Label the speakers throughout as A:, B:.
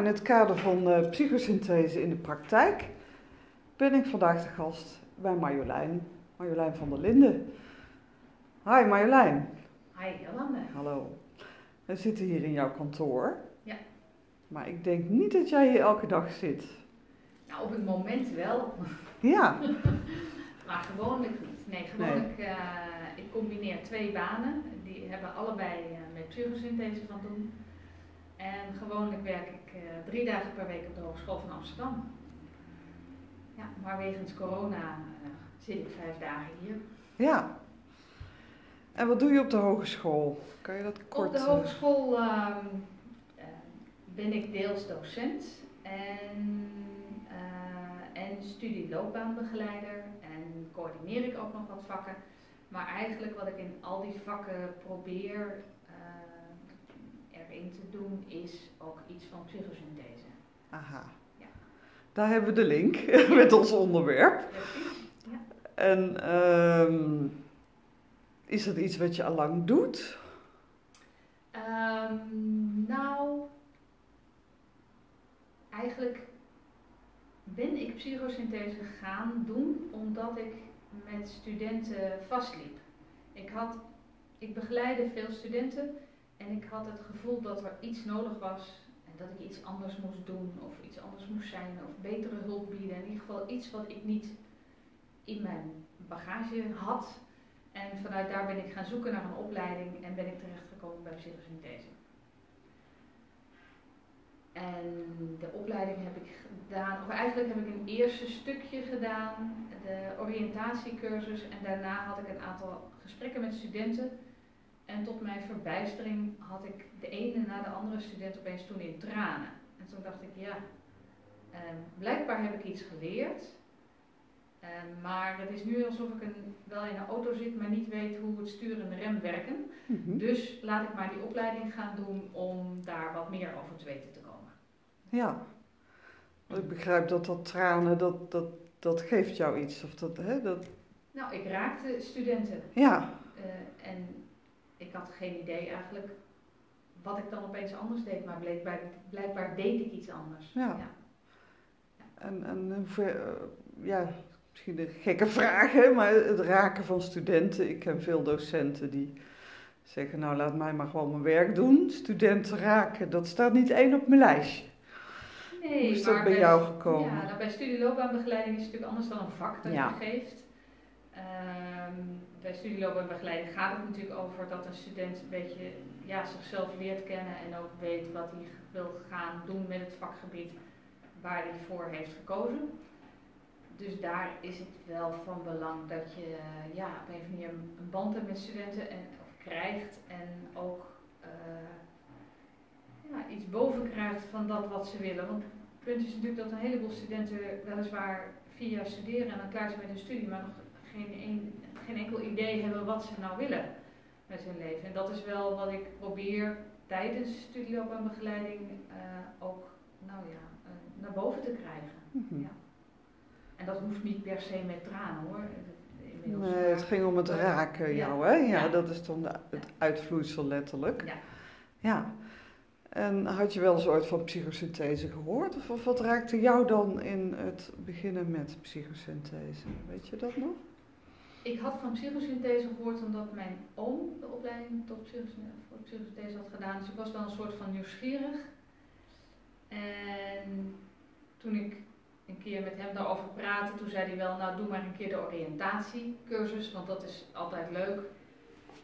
A: in het kader van uh, psychosynthese in de praktijk ben ik vandaag de gast bij Marjolein, Marjolein van der Linden. Hi Marjolein.
B: Hi Jolande.
A: Hallo. We zitten hier in jouw kantoor.
B: Ja.
A: Maar ik denk niet dat jij hier elke dag zit.
B: Nou, op het moment wel.
A: Ja.
B: maar gewoonlijk niet. Nee, gewoonlijk, nee. ik combineer twee banen. Die hebben allebei uh, met psychosynthese van doen. En gewoonlijk werk ik uh, drie dagen per week op de Hogeschool van Amsterdam. Ja, maar wegens corona uh, zit ik vijf dagen hier.
A: Ja. En wat doe je op de hogeschool? Kan je dat kort...
B: Op de hogeschool uh, ben ik deels docent en, en studieloopbaanbegeleider en coördineer ik ook nog wat vakken. Maar eigenlijk wat ik in al die vakken probeer erin te doen is ook iets van psychosynthese.
A: Aha.
B: Ja.
A: Daar hebben we de link met ons onderwerp.
B: Ja.
A: En um, is dat iets wat je al lang doet?
B: Um, nou, eigenlijk ben ik psychosynthese gaan doen omdat ik met studenten vastliep. Ik, had, ik begeleide veel studenten en ik had het gevoel dat er iets nodig was en dat ik iets anders moest doen of iets anders moest zijn of betere hulp bieden. In ieder geval iets wat ik niet in mijn bagage had. En vanuit daar ben ik gaan zoeken naar een opleiding en ben ik terechtgekomen bij psychosynthese. En de opleiding heb ik gedaan, of eigenlijk heb ik een eerste stukje gedaan, de oriëntatiecursus. En daarna had ik een aantal gesprekken met studenten. En tot mijn verbijstering had ik de ene na de andere student opeens toen in tranen. En toen dacht ik, ja, eh, blijkbaar heb ik iets geleerd. Uh, maar het is nu alsof ik een, wel in een auto zit, maar niet weet hoe het stuur en de rem werken.
A: Mm -hmm.
B: Dus laat ik maar die opleiding gaan doen om daar wat meer over te weten te komen.
A: Ja, ik begrijp dat dat tranen, dat, dat, dat geeft jou iets. Of dat, hè, dat...
B: Nou, ik raakte studenten.
A: Ja.
B: Uh, en ik had geen idee eigenlijk wat ik dan opeens anders deed, maar blijkbaar, blijkbaar deed ik iets anders.
A: Ja. ja. En, en hoeveel, ja, misschien een gekke vraag, hè, maar het raken van studenten. Ik ken veel docenten die zeggen, nou laat mij maar gewoon mijn werk doen. Studenten raken, dat staat niet één op mijn lijstje.
B: Nee,
A: Hoe is dat bij jou gekomen?
B: Ja, nou, bij studieloopbaanbegeleiding is het natuurlijk anders dan een vak dat
A: Ja.
B: je geeft. Ehm, bij studieloopbaanbegeleiding gaat het natuurlijk over dat een student een beetje ja, zichzelf leert kennen en ook weet wat hij wil gaan doen met het vakgebied waar hij voor heeft gekozen. Dus daar is het wel van belang dat je eh, ja, op een of andere manier een band hebt met studenten en, of krijgt en ook eh, ja, iets boven krijgt van dat wat ze willen. Want het punt is natuurlijk dat een heleboel studenten weliswaar vier jaar studeren en dan klaar zijn met hun studie, maar nog geen, een, geen enkel idee hebben wat ze nou willen met hun leven. En dat is wel wat ik probeer tijdens studieloopbaanbegeleiding uh, ook nou ja, uh, naar boven te krijgen.
A: Mhm.
B: Ja. En dat hoeft niet per se met tranen hoor. Inmiddels
A: Nee, het ging om het raken
B: Ja.
A: jou, hè? Ja,
B: Ja.
A: dat is dan de- het uitvloeisel letterlijk.
B: Ja.
A: Ja. En had je wel eens ooit van psychosynthese gehoord? Of, of wat raakte jou dan in het beginnen met psychosynthese? Weet je dat nog?
B: Ik had van psychosynthese gehoord omdat mijn oom de opleiding tot psychosynthese, voor psychosynthese had gedaan. Dus ik was wel een soort van nieuwsgierig. En toen ik een keer met hem daarover praatte, toen zei hij wel, nou doe maar een keer de oriëntatiecursus, want dat is altijd leuk.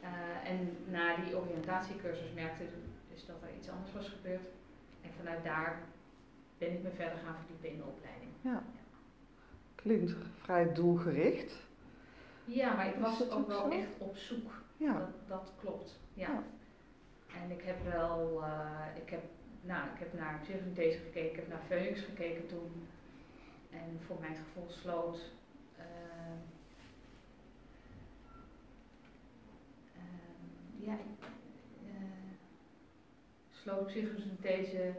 B: Eh, en na die oriëntatiecursus merkte ik dus dat er iets anders was gebeurd. En vanuit daar ben ik me verder gaan verdiepen in de opleiding.
A: Ja. Klinkt vrij doelgericht.
B: Ja, maar ik was ook wel
A: zo?
B: echt op zoek.
A: Ja.
B: Dat, dat klopt, ja.
A: Ja.
B: En ik heb wel, eh, ik heb, nou, ik heb naar psychosynthese gekeken, ik heb naar Phoenix gekeken toen. En voor mijn gevoel sloot, eh, eh, ja, ik, sloot psychosynthese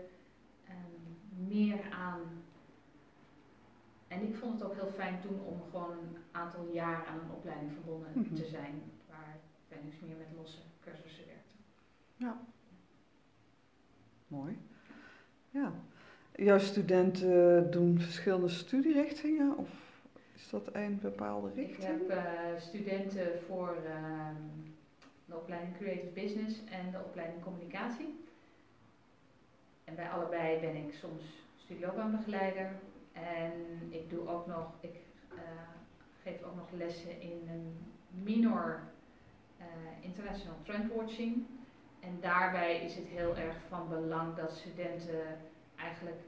B: meer aan. En ik vond het ook heel fijn toen om gewoon een aantal jaar aan een opleiding verbonden
A: Mhm.
B: te zijn, waar Phoenix meer met losse cursussen werkte.
A: Mooi. Ja. Jouw studenten doen verschillende studierichtingen of is dat een bepaalde richting?
B: Ik heb uh, studenten voor uh, de opleiding Creative Business en de opleiding Communicatie. En bij allebei ben ik soms studieloopbaanbegeleider. En ik doe ook nog, ik uh, geef ook nog lessen in een minor uh, international trendwatching. En daarbij is het heel erg van belang dat studenten eigenlijk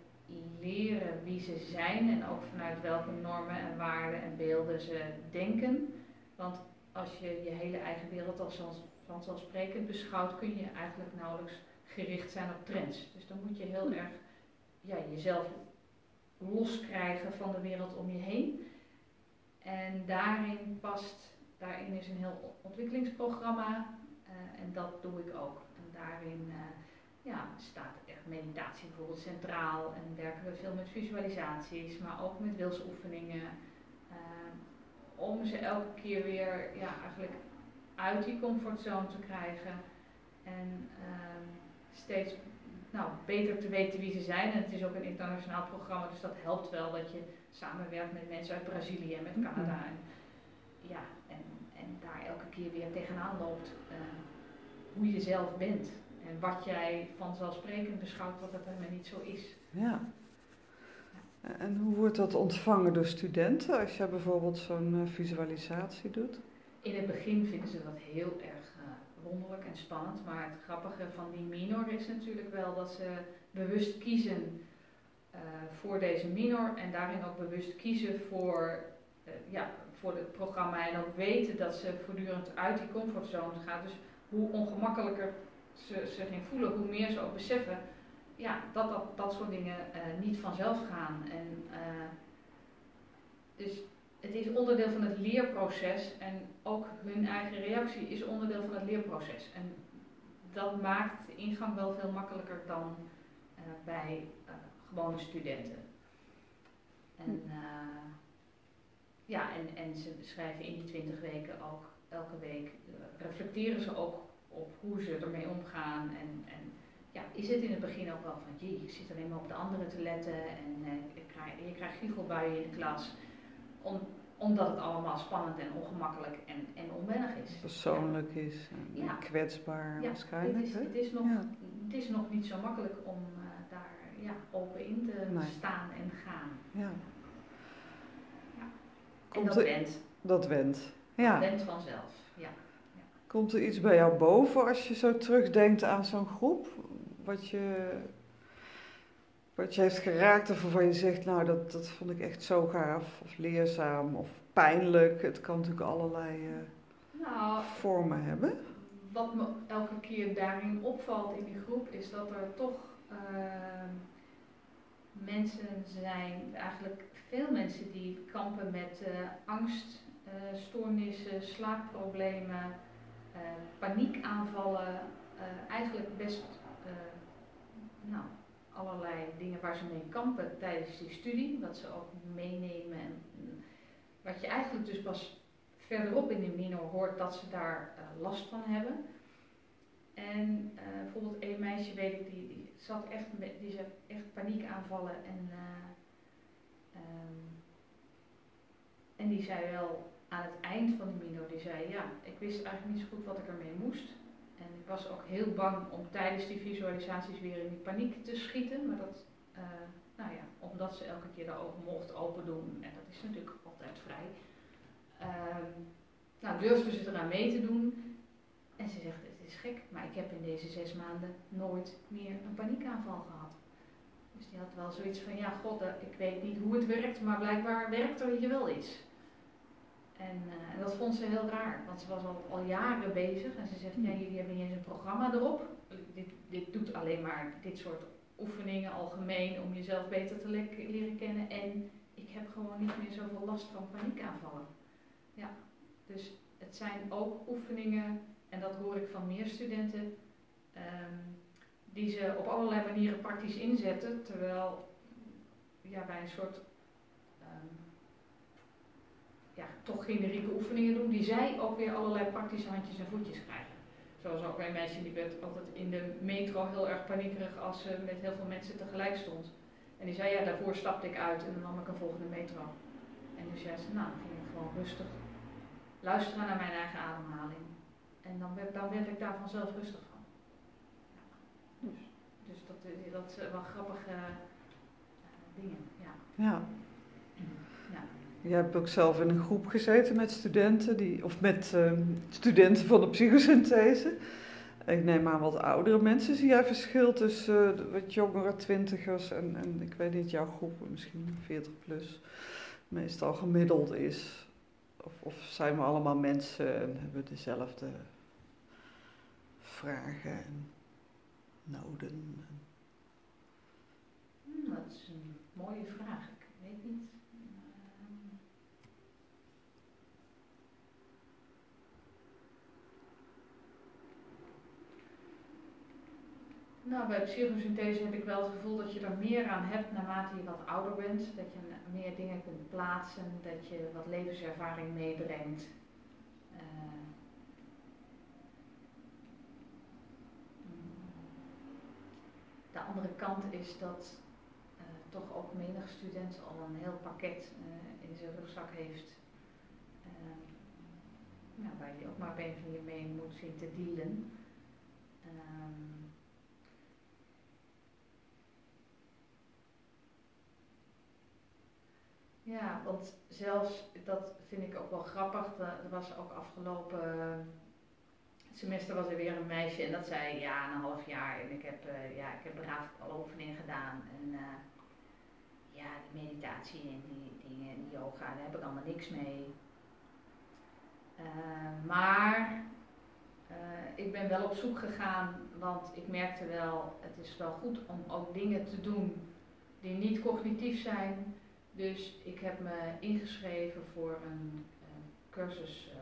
B: leren wie ze zijn en ook vanuit welke normen en waarden en beelden ze denken. Want als je je hele eigen wereld als vanzelfsprekend beschouwt, kun je eigenlijk nauwelijks gericht zijn op trends. Dus dan moet je heel erg ja, jezelf loskrijgen van de wereld om je heen. En daarin past, daarin is een heel ontwikkelingsprogramma uh, en dat doe ik ook. En daarin uh, ja, staat echt meditatie bijvoorbeeld centraal en werken we veel met visualisaties, maar ook met wilsoefeningen. Uh, om ze elke keer weer ja, eigenlijk uit die comfortzone te krijgen en ehm, steeds nou, beter te weten wie ze zijn. En het is ook een internationaal programma, dus dat helpt wel dat je samenwerkt met mensen uit Brazilië en met mhm. Canada. En, ja, en, en daar elke keer weer tegenaan loopt uh, hoe je zelf bent. En wat jij vanzelfsprekend beschouwt, wat het helemaal niet zo is.
A: Ja. En hoe wordt dat ontvangen door studenten als je bijvoorbeeld zo'n uh, visualisatie doet?
B: In het begin vinden ze dat heel erg wonderlijk en spannend. Maar het grappige van die minor is natuurlijk wel dat ze bewust kiezen uh, voor deze minor en daarin ook bewust kiezen voor, uh, ja, voor het programma en ook weten dat ze voortdurend uit die comfortzone gaan. Dus hoe ongemakkelijker ze zich voelen, hoe meer ze ook beseffen ja, dat, dat dat soort dingen uh, niet vanzelf gaan. En, dus het is onderdeel van het leerproces en ook hun eigen reactie is onderdeel van het leerproces. En dat maakt de ingang wel veel makkelijker dan uh, bij uh, gewone studenten. En, uh, ja, en, en ze schrijven in die 20 weken ook elke week, reflecteren ze ook op hoe ze ermee omgaan. En, en ja, is het in het begin ook wel van, jee, ik zit alleen maar op de anderen te letten en ik krijg, je krijgt giechelbuien in de klas om, omdat het allemaal spannend en ongemakkelijk en, en onwennig is.
A: Persoonlijk is en ja. kwetsbaar
B: ja,
A: waarschijnlijk.
B: Het is, het, is nog, het is nog niet zo makkelijk om uh, daar ja, open in te nee. staan en gaan. Ja. En dat went.
A: Dat went. Ja.
B: Dat went vanzelf, ja.
A: Komt er iets bij jou boven als je zo terugdenkt aan zo'n groep? Wat je wat je heeft geraakt of waarvan je zegt, nou dat, dat vond ik echt zo gaaf of leerzaam of pijnlijk. Het kan natuurlijk allerlei uh, nou, vormen hebben.
B: Wat me elke keer daarin opvalt in die groep is dat er toch uh, mensen zijn, eigenlijk veel mensen die kampen met uh, angst, stoornissen, slaapproblemen, paniekaanvallen. eigenlijk best nou, allerlei dingen waar ze mee kampen tijdens die studie, wat ze ook meenemen. En, wat je eigenlijk dus pas verderop in de minor hoort dat ze daar uh, last van hebben. En uh, bijvoorbeeld een meisje weet ik, die, die zat echt, die zat echt paniekaanvallen en, uh, um, en die zei wel aan het eind van de minor, die zei ja, ik wist eigenlijk niet zo goed wat ik ermee moest. En ik was ook heel bang om tijdens die visualisaties weer in die paniek te schieten. Maar dat, uh, nou ja, omdat ze elke keer daarover mocht open doen. En dat is natuurlijk altijd vrij. Uh, nou, durfde ze eraan mee te doen. En ze zegt, het is gek, maar ik heb in deze zes maanden nooit meer een paniekaanval gehad. Dus die had wel zoiets van, ja god, ik weet niet hoe het werkt, maar blijkbaar werkt er hier wel iets. En, uh, en, dat vond ze heel raar, want ze was al, al jaren bezig en ze zegt, ja, jullie hebben niet eens een programma erop. Dit, dit doet alleen maar dit soort oefeningen algemeen om jezelf beter te le leren kennen. En ik heb gewoon niet meer zoveel last van paniekaanvallen. Ja, dus het zijn ook oefeningen, en dat hoor ik van meer studenten, um, die ze op allerlei manieren praktisch inzetten, terwijl ja, bij een soort ja, toch generieke oefeningen doen, die zij ook weer allerlei praktische handjes en voetjes krijgen. Zoals ook een meisje die werd altijd in de metro heel erg paniekerig als ze met heel veel mensen tegelijk stond. En die zei, ja, daarvoor stapte ik uit en dan nam ik een volgende metro. En dus zei ze, nou, dan ging ik gewoon rustig luisteren naar mijn eigen ademhaling. En dan werd, dan werd ik daar vanzelf rustig van. Ja. Dus, dus dat, eh, dat zijn wel grappige uh, dingen, ja.
A: Ja. Je hebt ook zelf in een groep gezeten met studenten, die, of met uh, studenten van de psychosynthese. Ik neem aan wat oudere mensen. Zie jij verschil tussen uh, wat jongere twintigers en, en ik weet niet, jouw groep, misschien 40 plus, meestal gemiddeld is? Of, of zijn we allemaal mensen en hebben dezelfde vragen en noden?
B: Hmm, dat is een mooie vraag. Ik weet niet. Nou, bij psychosynthese heb ik wel het gevoel dat je er meer aan hebt naarmate je wat ouder bent. Dat je meer dingen kunt plaatsen, dat je wat levenservaring meebrengt. Uh, de andere kant is dat uh, toch ook menig student al een heel pakket uh, in zijn rugzak heeft. Nou, waar je ook maar op een of andere mee moet zien te dealen. Um, Ja, want zelfs, dat vind ik ook wel grappig, er was ook afgelopen semester was er weer een meisje en dat zei ja, een half jaar en ik heb, uh, ja, ik heb braaf al oefeningen gedaan en uh, ja, die meditatie en die dingen en die yoga, daar heb ik allemaal niks mee. Uh, maar ik ben wel op zoek gegaan, want ik merkte wel, het is wel goed om ook dingen te doen die niet cognitief zijn, dus ik heb me ingeschreven voor een cursus uh,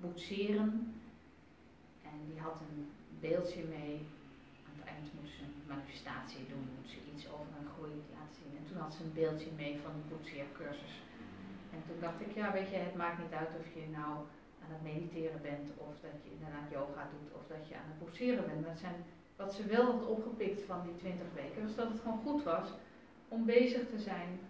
B: boetseren. En die had een beeldje mee. Aan het eind moest ze een manifestatie doen, moest ze iets over een groei laten zien. En toen had ze een beeldje mee van de boetseercursus. En toen dacht ik, ja weet je, het maakt niet uit of je nou aan het mediteren bent, of dat je inderdaad yoga doet, of dat je aan het boetseren bent. Het zijn, wat ze wel had opgepikt van die 20 weken, was dat het gewoon goed was om bezig te zijn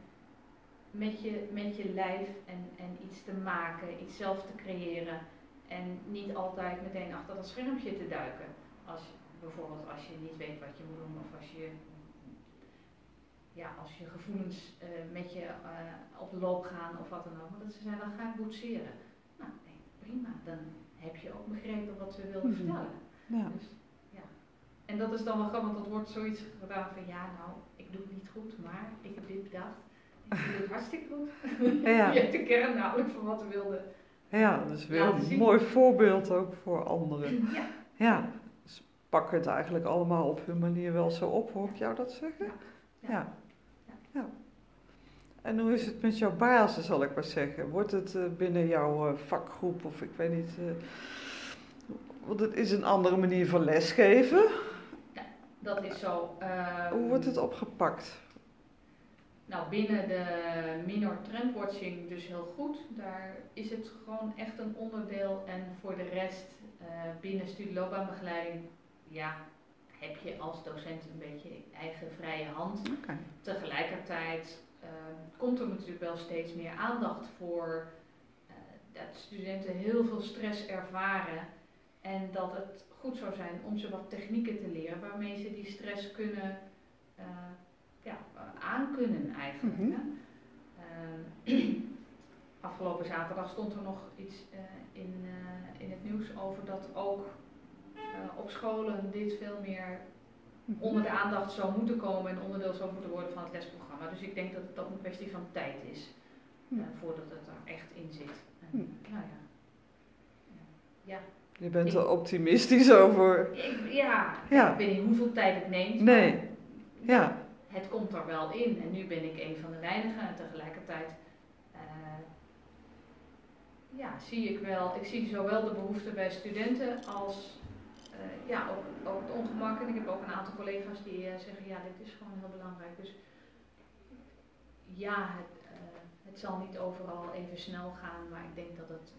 B: met je, met je lijf en, en iets te maken, iets zelf te creëren. En niet altijd meteen achter dat schermpje te duiken. Als, bijvoorbeeld als je niet weet wat je moet doen of als je, ja, als je gevoelens uh, met je uh, op de loop gaan of wat dan ook. Maar dat ze zijn, dan ga ik boetseren. Nou, nee, prima. Dan heb je ook begrepen wat ze wilden mm -hmm. vertellen. Ja. Dus, ja. En dat is dan wel grappig, want dat wordt zoiets gedaan van ja, nou, doe het niet goed, maar ik heb dit bedacht. Ik doe het hartstikke goed. Ja. je hebt de kern namelijk van wat we wilden.
A: Ja, dat is weer een mooi voorbeeld ook voor anderen. Ja. ja. Dus pakken het eigenlijk allemaal op hun manier wel zo op, hoor ik jou dat zeggen? Ja. ja. ja. En hoe is het met jouw basis, zal ik maar zeggen? Wordt het uh, binnen jouw uh, vakgroep of ik weet niet. Uh, want het is een andere manier van lesgeven.
B: Dat is zo.
A: hoe wordt het opgepakt?
B: Nou, binnen de minor trendwatching dus heel goed. Daar is het gewoon echt een onderdeel. En voor de rest, uh, binnen studieloopbaanbegeleiding, ja, heb je als docent een beetje eigen vrije hand. Okay. Tegelijkertijd uh, komt er natuurlijk wel steeds meer aandacht voor uh, dat studenten heel veel stress ervaren. En dat het goed zou zijn om ze wat technieken te leren waarmee ze die stress kunnen ja, aankunnen eigenlijk. Mm -hmm. uh, afgelopen zaterdag stond er nog iets uh, in, uh, in het nieuws over dat ook op scholen dit veel meer mhm. onder de aandacht zou moeten komen en onderdeel zou moeten worden van het lesprogramma. Dus ik denk dat het ook een kwestie van tijd is mhm. voordat het er echt in zit. En, mhm. nou ja.
A: ja. Je bent er optimistisch over.
B: Ik, ja, ja, ik weet niet hoeveel tijd het neemt.
A: Nee. Ja
B: het komt er wel in. En nu ben ik een van de weinigen. En tegelijkertijd uh, ja, zie ik wel, ik zie zowel de behoefte bij studenten als uh, ja, ook, ook, het ongemak. En ik heb ook een aantal collega's die uh, zeggen, ja, dit is gewoon heel belangrijk. Dus ja, het, het zal niet overal even snel gaan, maar ik denk dat het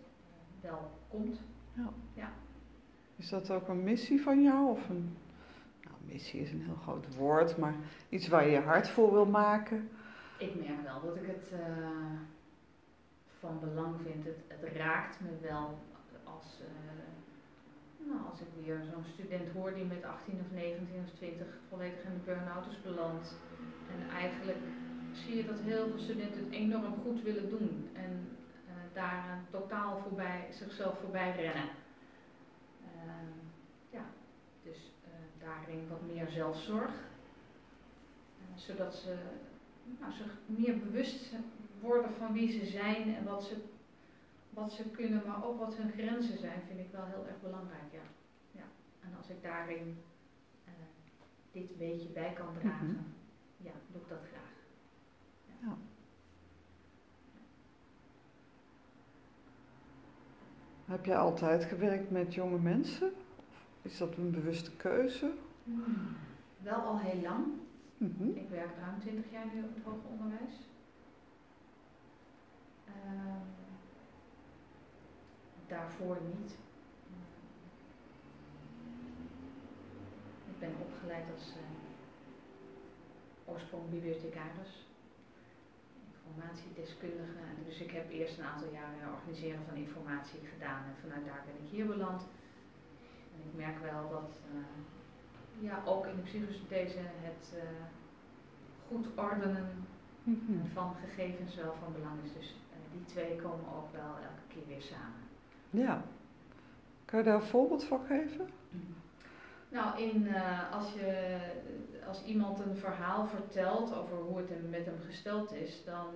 B: wel komt. Ja.
A: ja. Is dat ook een missie van jou of een missie is een heel groot woord, maar iets waar je je hart voor wil maken.
B: Ik merk wel dat ik het uh, van belang vind. Het, het, raakt me wel als, uh, nou, als ik weer zo'n student hoor die met 18 of 19 of 20 volledig in de burn-out is beland. En eigenlijk zie je dat heel veel studenten het enorm goed willen doen. En daar totaal voorbij, zichzelf voorbij rennen. Ehm, ja, dus daarin wat meer zelfzorg. zodat ze nou, zich meer bewust worden van wie ze zijn en wat ze, wat ze kunnen, maar ook wat hun grenzen zijn, vind ik wel heel erg belangrijk. Ja. Ja. En als ik daarin uh, dit beetje bij kan dragen, mm -hmm. ja, doe ik dat graag. Ja. ja.
A: Heb jij altijd gewerkt met jonge mensen? Is dat een bewuste keuze?
B: Hmm. Wel al heel lang. Mm Ik werk ruim 20 jaar nu op het hoger onderwijs. Uh, daarvoor niet. Ik ben opgeleid als uh, oorsprong bibliothecaris, informatiedeskundige. Dus ik heb eerst een aantal jaren organiseren van informatie gedaan en vanuit daar ben ik hier beland. En ik merk wel dat uh, ja, ook in de psychosynthese het uh, goed ordenen mm -hmm. van gegevens wel van belang is. Dus uh, die twee komen ook wel elke keer weer samen.
A: Ja. Kan je daar een voorbeeld van geven?
B: Nou, in, uh, als, je, als iemand een verhaal vertelt over hoe het met hem gesteld is, dan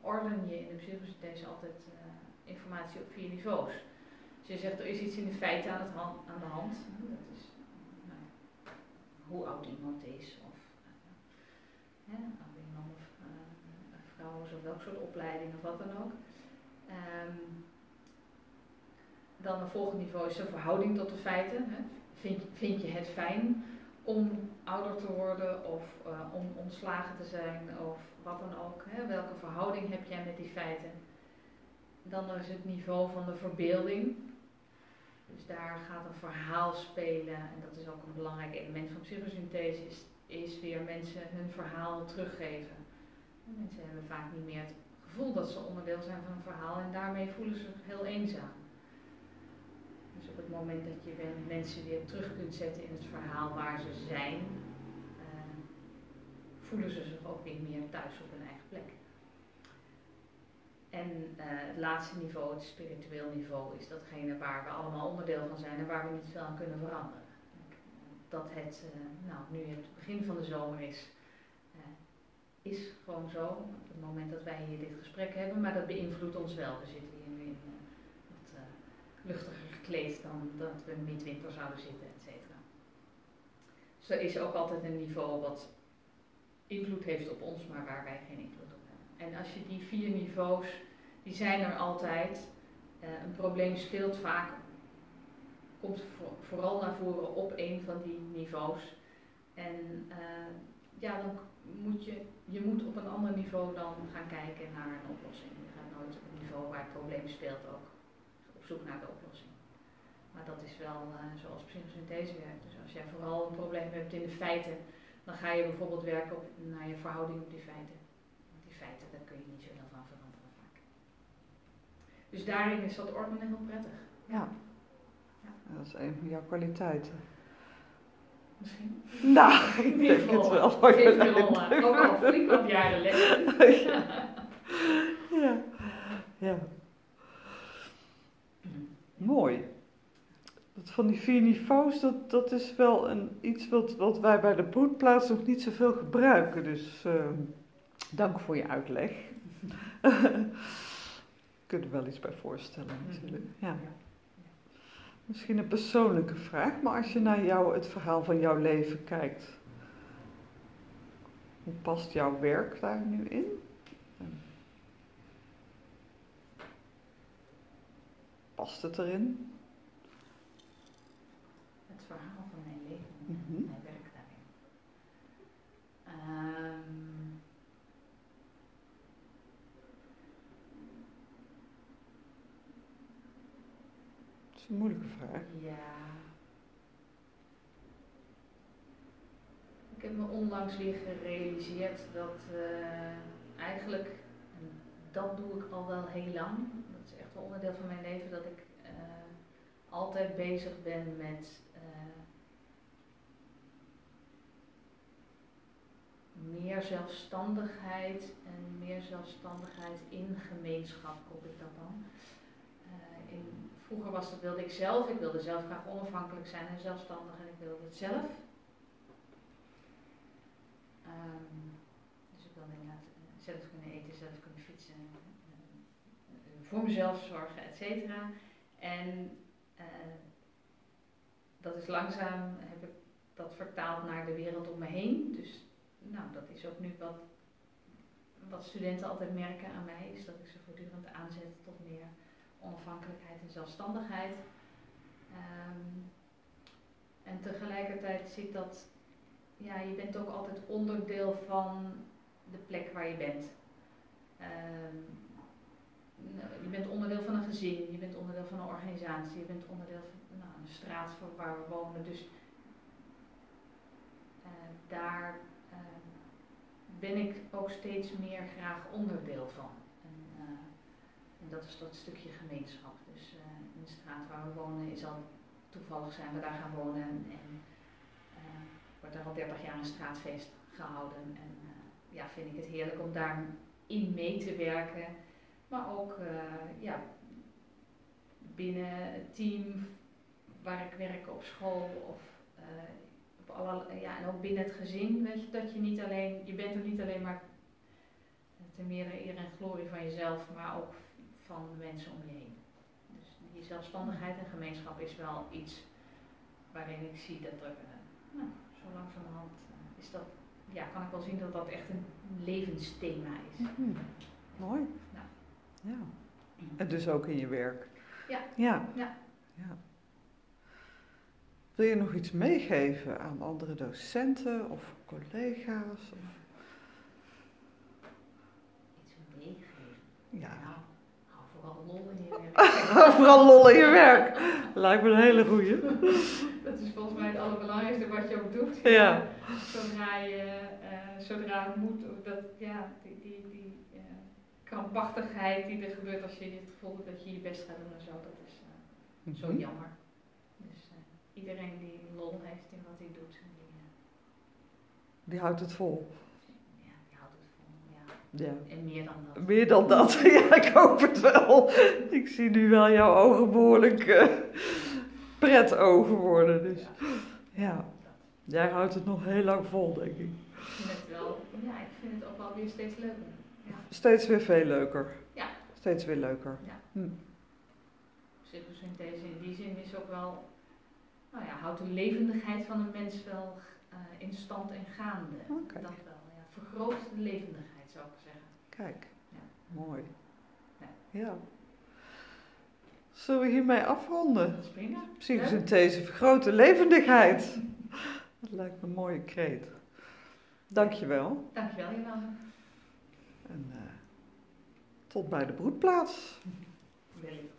B: orden je in de psychosynthese altijd informatie op vier niveaus. Dus je zegt er is iets in de feiten aan, het hand, aan de hand. Dat is hoe oud iemand is, of uh, of iemand of uh, vrouw of welk soort opleiding of wat dan ook. Um, dan een volgend niveau is de verhouding tot de feiten. Hè. Vind, je het fijn om ouder te worden of uh, om ontslagen te zijn of wat dan ook? Hè. Welke verhouding heb jij met die feiten? Dan is het niveau van de verbeelding. Dus daar gaat een verhaal spelen en dat is ook een belangrijk element van psychosynthese, is, weer mensen hun verhaal teruggeven. En mensen hebben vaak niet meer het gevoel dat ze onderdeel zijn van een verhaal en daarmee voelen ze zich heel eenzaam. Dus op het moment dat je mensen weer terug kunt zetten in het verhaal waar ze zijn, uh, voelen ze zich ook weer meer thuis op hun eigen plek. En uh, het laatste niveau, het spiritueel niveau, is datgene waar we allemaal onderdeel van zijn en waar we niet veel aan kunnen veranderen. Dat het, uh, nou, nu het begin van de zomer is, is gewoon zo. Op het moment dat wij hier dit gesprek hebben, maar dat beïnvloedt ons wel. We zitten hier nu in luchtiger gekleed dan dat we midwinter zouden zitten, et cetera. Dus er is ook altijd een niveau wat invloed heeft op ons, maar waar wij geen invloed op hebben. En als je die vier niveaus die zijn er altijd. Uh, een probleem speelt vaak, komt vooral naar voren op een van die niveaus. En uh, ja, dan moet je, je moet op een ander niveau dan gaan kijken naar een oplossing. Je gaat nooit op het niveau waar het probleem speelt ook zoek naar de oplossing. Maar dat is wel uh, zoals psychosynthese werkt. Dus als jij vooral een probleem hebt in de feiten, dan ga je bijvoorbeeld werken op, naar je verhouding op die feiten. Want die feiten, daar kun je niet zo heel van veranderen. Dus daarin is dat ordenen heel prettig.
A: Ja. ja. Dat is een van jouw kwaliteiten.
B: Misschien.
A: Nou, ik denk het wel.
B: Geef me al, ook al flink wat jaren
A: ja. ja. Mooi. Dat van die vier niveaus, dat, dat is wel een, iets wat, wat wij bij de broedplaats nog niet zoveel gebruiken. Dus uh, dank voor je uitleg kunnen wel iets bij voorstellen mhm. natuurlijk. Ja. Misschien een persoonlijke vraag, maar als je naar jou, het verhaal van jouw leven kijkt, hoe past jouw werk daar nu in? Past het erin?
B: Het verhaal van mijn leven, mm -hmm. mijn werk daarin. Um,
A: is een moeilijke vraag.
B: Ja. heb me onlangs weer gerealiseerd dat eh, eigenlijk, en dat doe ik al wel heel lang, dat is echt een onderdeel van mijn leven, dat ik eh, altijd bezig ben met eh, meer zelfstandigheid en meer zelfstandigheid in gemeenschap, roep ik dat dan. in, vroeger was dat, wilde ik zelf, ik wilde zelf graag onafhankelijk zijn en zelfstandig en ik wilde het zelf. Um, dus ik wil inderdaad eh, zelf kunnen eten, zelf kunnen voor mezelf zorgen, et cetera. En uh, dat is langzaam, heb ik dat vertaald naar de wereld om me heen. Dus nou, dat is ook nu wat, wat studenten altijd merken aan mij, is dat ik ze voortdurend aanzet tot meer onafhankelijkheid en zelfstandigheid. Um, en tegelijkertijd zit dat ja, je bent ook altijd onderdeel van de plek waar je bent. Ehm, nou, je bent onderdeel van een gezin, je bent onderdeel van een organisatie, je bent onderdeel van nou, een straat waar we wonen. Dus uh, daar uh, ben ik ook steeds meer graag onderdeel van. En, uh, en dat is dat stukje gemeenschap. Dus in de straat waar we wonen is al toevallig zijn we daar gaan wonen. En, wordt er al 30 jaar een straatfeest gehouden. En ja, vind ik het heerlijk om daarin mee te werken. Maar ook uh, ja, binnen het team waar ik werk op school of uh, op alle, ja, en ook binnen het gezin. Weet je, dat je niet alleen, je bent er niet alleen maar ten meer eer en glorie van jezelf, maar ook van de mensen om je heen. Dus die zelfstandigheid en gemeenschap is wel iets waarin ik zie dat er nou, zo langzamerhand uh, is dat, ja, kan ik wel zien dat dat echt een levensthema is.
A: Mm Mooi. Ja. En dus ook in je werk.
B: Ja.
A: Ja. ja. ja. Wil je nog iets meegeven aan andere docenten of collega's? Of?
B: Iets meegeven?
A: Ja.
B: Nou, hou vooral lol in je werk. hou
A: vooral lol in je werk. Lijkt me een hele goeie.
B: Dat is volgens mij het allerbelangrijkste wat je ook doet.
A: Ja.
B: Zodra, je, uh, zodra het moet, dat, ja, die, die, die krampachtigheid die er gebeurt als je het gevoel hebt dat je je best gaat doen en zo, dat is uh, mm -hmm. zo jammer. Dus iedereen die lol heeft in wat hij doet, die,
A: die houdt het vol.
B: Ja, die houdt het vol, ja.
A: ja.
B: En meer dan dat.
A: Meer dan dat, ja, ik hoop het wel. Ik zie nu wel jouw ogen behoorlijk pret ogen worden. Dus ja, jij houdt het nog heel lang vol, denk ik.
B: Ik vind het wel, ja, ik vind het ook wel weer steeds leuker. Ja.
A: Steeds weer veel leuker.
B: Ja.
A: Steeds weer leuker.
B: Ja. Hm. Psychosynthese in die zin is ook wel, nou ja, houdt de levendigheid van een mens wel uh, in stand en gaande.
A: Okay.
B: Dat wel, ja. Vergroot de levendigheid zou ik zeggen.
A: Kijk,
B: ja.
A: mooi.
B: Ja.
A: ja. Zullen we hiermee afronden? Psychosynthese vergroot de levendigheid. Dat lijkt me een mooie kreet. Dankjewel.
B: Dankjewel, Jolande.
A: En uh, tot bij de broedplaats.
B: Wellicht.